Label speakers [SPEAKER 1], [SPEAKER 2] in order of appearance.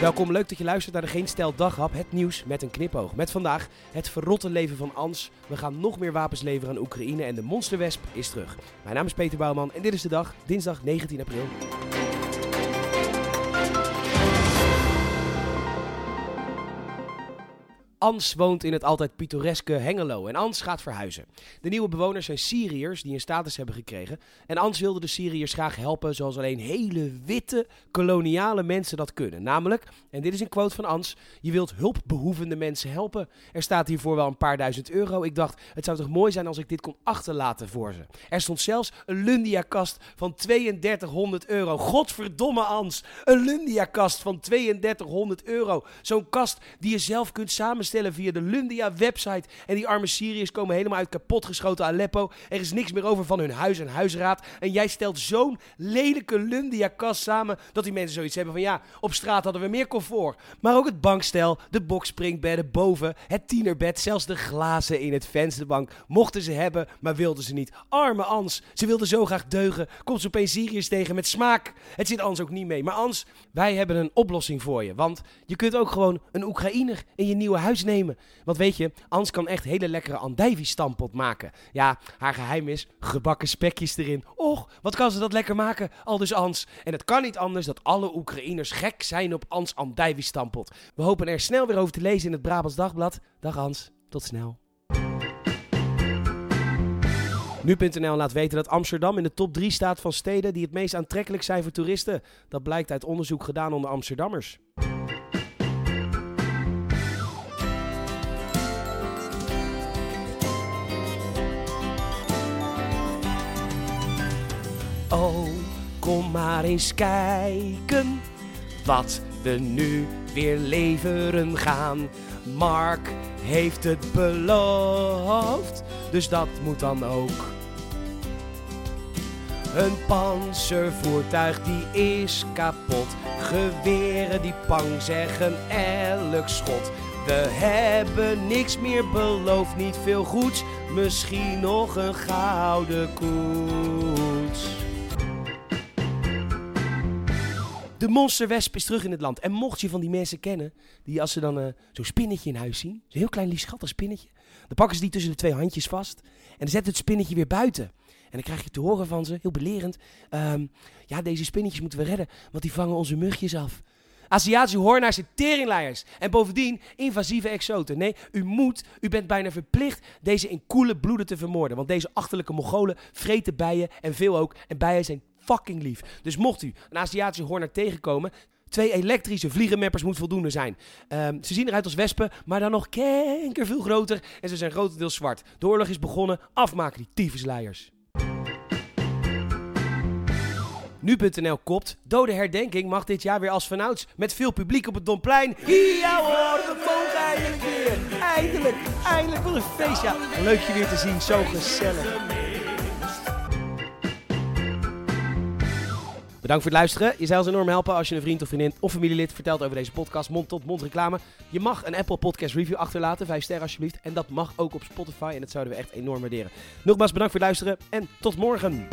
[SPEAKER 1] Welkom, leuk dat je luistert naar de Geen Stel Daghap, het nieuws met een knipoog. Met vandaag het verrotte leven van Ans. We gaan nog meer wapens leveren aan Oekraïne en de monsterwesp is terug. Mijn naam is Peter Bouwman en dit is de dag, dinsdag 19 april. Ans woont in het altijd pittoreske Hengelo en Ans gaat verhuizen. De nieuwe bewoners zijn Syriërs die een status hebben gekregen. En Ans wilde de Syriërs graag helpen zoals alleen hele witte koloniale mensen dat kunnen. Namelijk, en dit is een quote van Ans, je wilt hulpbehoevende mensen helpen. Er staat hiervoor wel een paar duizend euro. Ik dacht, het zou toch mooi zijn als ik dit kon achterlaten voor ze. Er stond zelfs een Lundia-kast van 3200 euro. Godverdomme Ans, een Lundia-kast van 3200 euro. Zo'n kast die je zelf kunt samenstellen via de Lundia-website. En die arme Syriërs komen helemaal uit kapotgeschoten Aleppo. Er is niks meer over van hun huis en huisraad. En jij stelt zo'n lelijke Lundia-kast samen dat die mensen zoiets hebben van ja, op straat hadden we meer comfort. Maar ook het bankstel, de bokspringbedden boven, het tienerbed, zelfs de glazen in het vensterbank mochten ze hebben, maar wilden ze niet. Arme Ans, ze wilde zo graag deugen. Komt ze opeens Syriërs tegen met smaak. Het zit Ans ook niet mee. Maar Ans, wij hebben een oplossing voor je. Want je kunt ook gewoon een Oekraïner in je nieuwe huis nemen. Want weet je, Ans kan echt hele lekkere andijvie-stampot maken. Ja, haar geheim is gebakken spekjes erin. Och, wat kan ze dat lekker maken, al dus Ans. En het kan niet anders dat alle Oekraïners gek zijn op Ans andijvie-stampot. We hopen er snel weer over te lezen in het Brabants Dagblad. Dag Ans, tot snel. Nu.nl laat weten dat Amsterdam in de top 3 staat van steden die het meest aantrekkelijk zijn voor toeristen. Dat blijkt uit onderzoek gedaan onder Amsterdammers. Oh, kom maar eens kijken wat we nu weer leveren gaan. Mark heeft het beloofd, dus dat moet dan ook. Een panzervoertuig die is kapot. Geweren die pang zeggen elk schot. We hebben niks meer beloofd, niet veel goeds. Misschien nog een gouden koets. De monsterwesp is terug in het land. En mocht je van die mensen kennen, die als ze dan eh, zo'n spinnetje in huis zien, zo'n heel klein lief schattig spinnetje, dan pakken ze die tussen de twee handjes vast en dan zetten het spinnetje weer buiten. En dan krijg je te horen van ze, heel belerend, ehm, ja deze spinnetjes moeten we redden, want die vangen onze mugjes af. Aziatische hoornaars zijn teringleiers. En bovendien invasieve exoten. Nee, u moet, u bent bijna verplicht deze in koele bloeden te vermoorden. Want deze achterlijke Mongolen vreten bijen en veel ook. En bijen zijn fucking lief. Dus mocht u een Aziatische hoornaar tegenkomen... Twee elektrische vliegenmappers moet voldoende zijn. Um, ze zien eruit als wespen, maar dan nog kenker veel groter. En ze zijn grotendeels zwart. De oorlog is begonnen. Afmaken die tyfusleiers. Nu.nl kopt, dode herdenking mag dit jaar weer als vanouds. Met veel publiek op het Domplein. Ja hoor, we mogen eindelijk weer. Eindelijk, eindelijk, wat een feest. Ja, leuk je weer te zien, zo gezellig. Bedankt voor het luisteren. Je zou ons enorm helpen als je een vriend of vriendin of familielid vertelt over deze podcast. Mond-tot-mond reclame. Je mag een Apple Podcast review achterlaten. Vijf sterren alsjeblieft. En dat mag ook op Spotify. En dat zouden we echt enorm waarderen. Nogmaals bedankt voor het luisteren. En tot morgen.